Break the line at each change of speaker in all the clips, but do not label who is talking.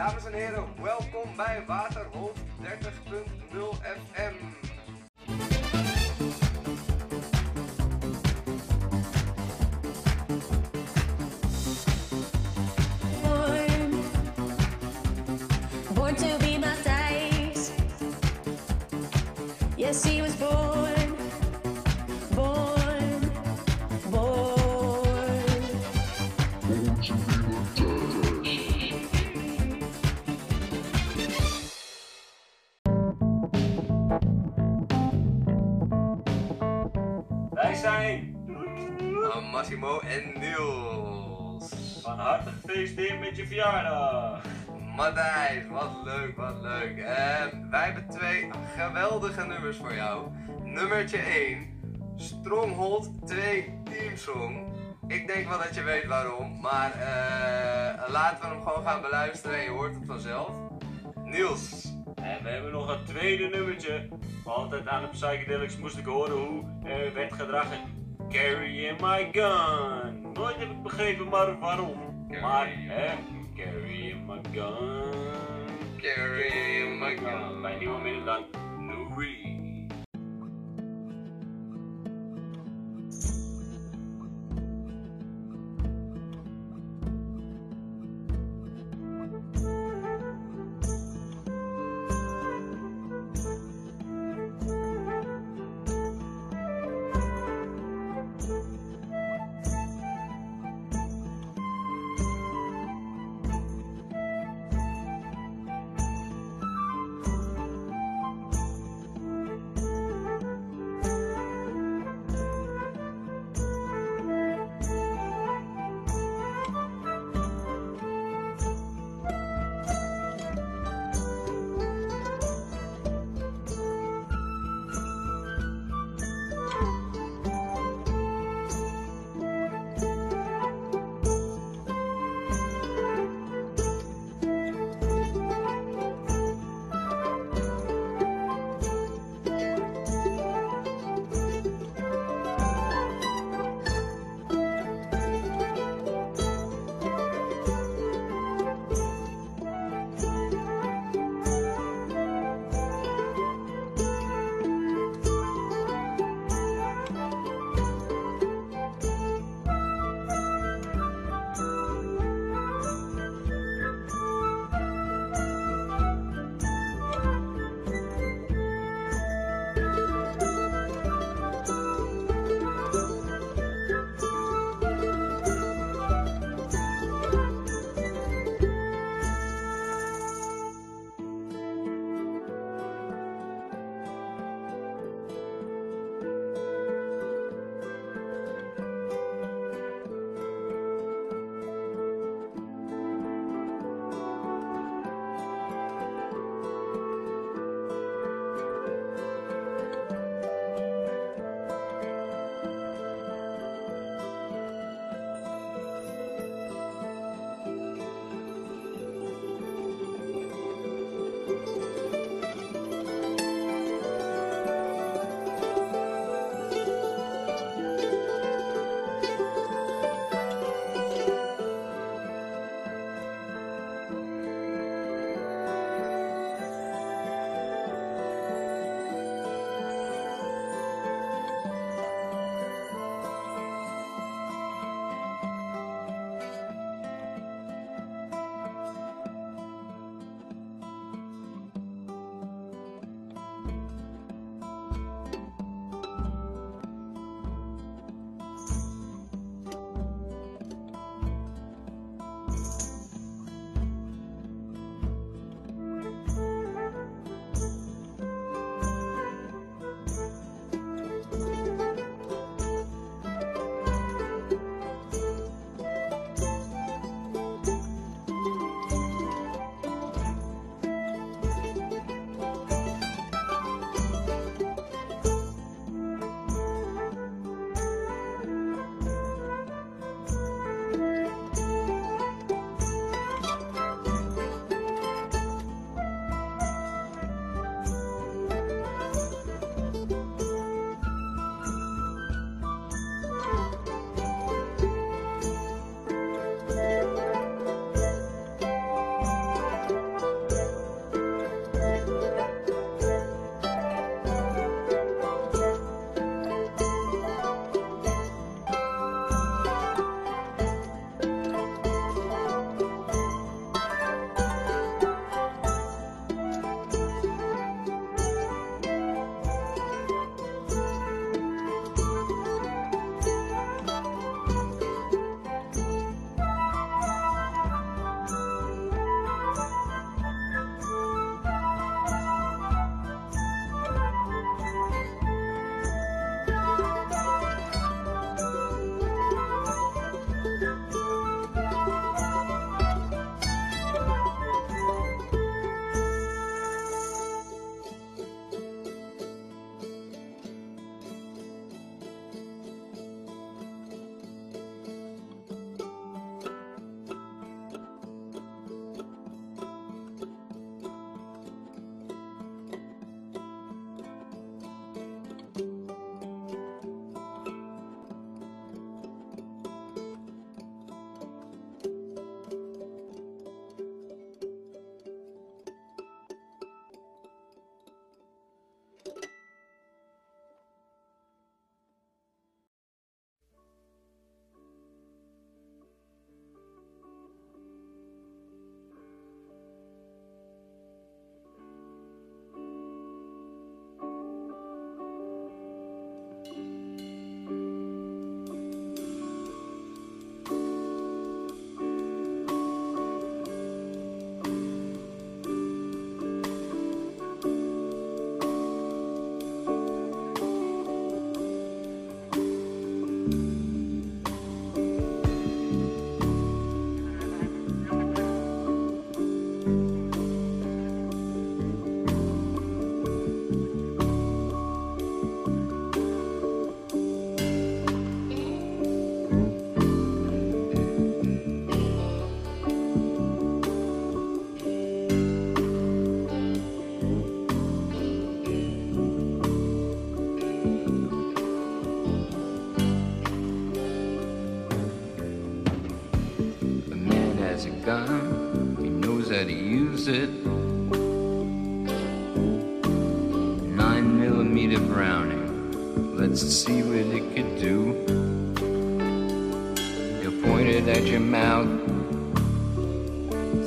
Dames en heren, welkom bij Waterhoofd 30.0 FM.
Born, to be Matthijs. Yes, he was born,
Massimo en Niels.
van harte gefeliciteerd met je verjaardag.
Matthijs, wat leuk, wat leuk. En wij hebben twee geweldige nummers voor jou. Nummertje 1, Stronghold 2 Teamsong. Ik denk wel dat je weet waarom, maar eh, laten we hem gewoon gaan beluisteren en je hoort het vanzelf. Niels,
En we hebben nog een tweede nummertje. Altijd aan de psychedelics moest ik horen hoe er werd gedragen. Carrying my gun. Nooit heb ik begrepen maar waarom. Maar, hè, carrying my gun.
carry my gun.
Bij niemand minder dan Louis.
Gun. He knows how to use it. Nine millimeter Browning. Let's see what it could do. He'll point it at your mouth.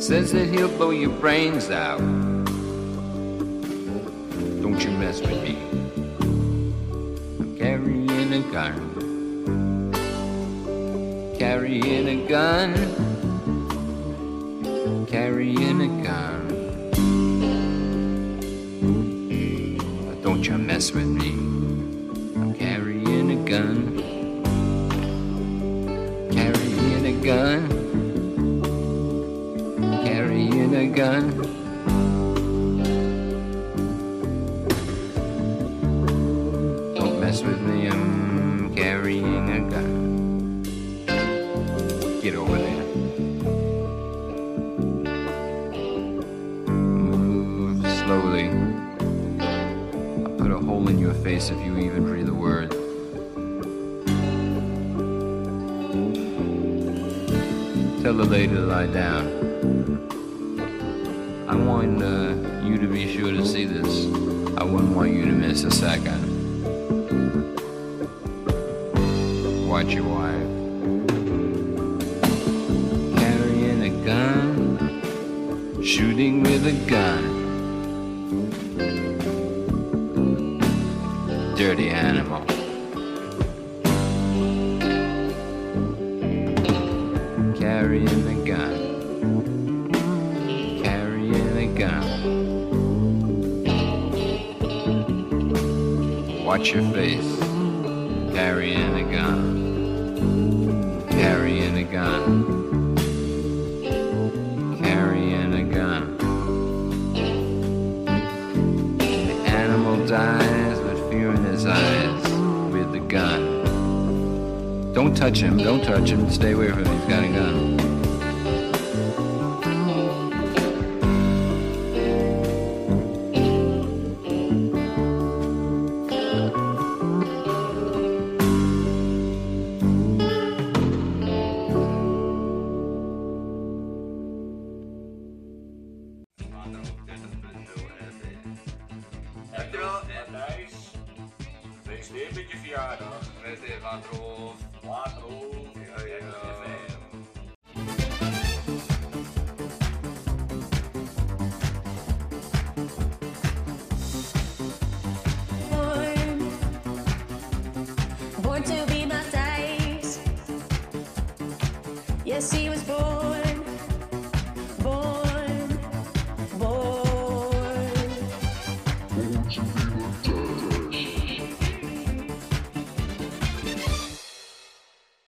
Says that he'll blow your brains out. Don't you mess with me. I'm carrying a gun. Carrying a gun. Carrying a gun. Don't you mess with me. I'm carrying a gun. Carrying a gun. Carrying a gun. Don't mess with me, I'm carrying a gun. Get over there. Face if you even breathe a word. Tell the lady to lie down. I want uh, you to be sure to see this. I wouldn't want you to miss a second. Watch your wife. Carrying a gun, shooting with a gun. Dirty animal. Carrying a gun. Carrying a gun. Watch your face. Carrying a gun. Carrying a gun. Carrying Don't touch him. Don't touch him. Stay away from him. He's got a gun.
deve
desviar, preservados,
quatro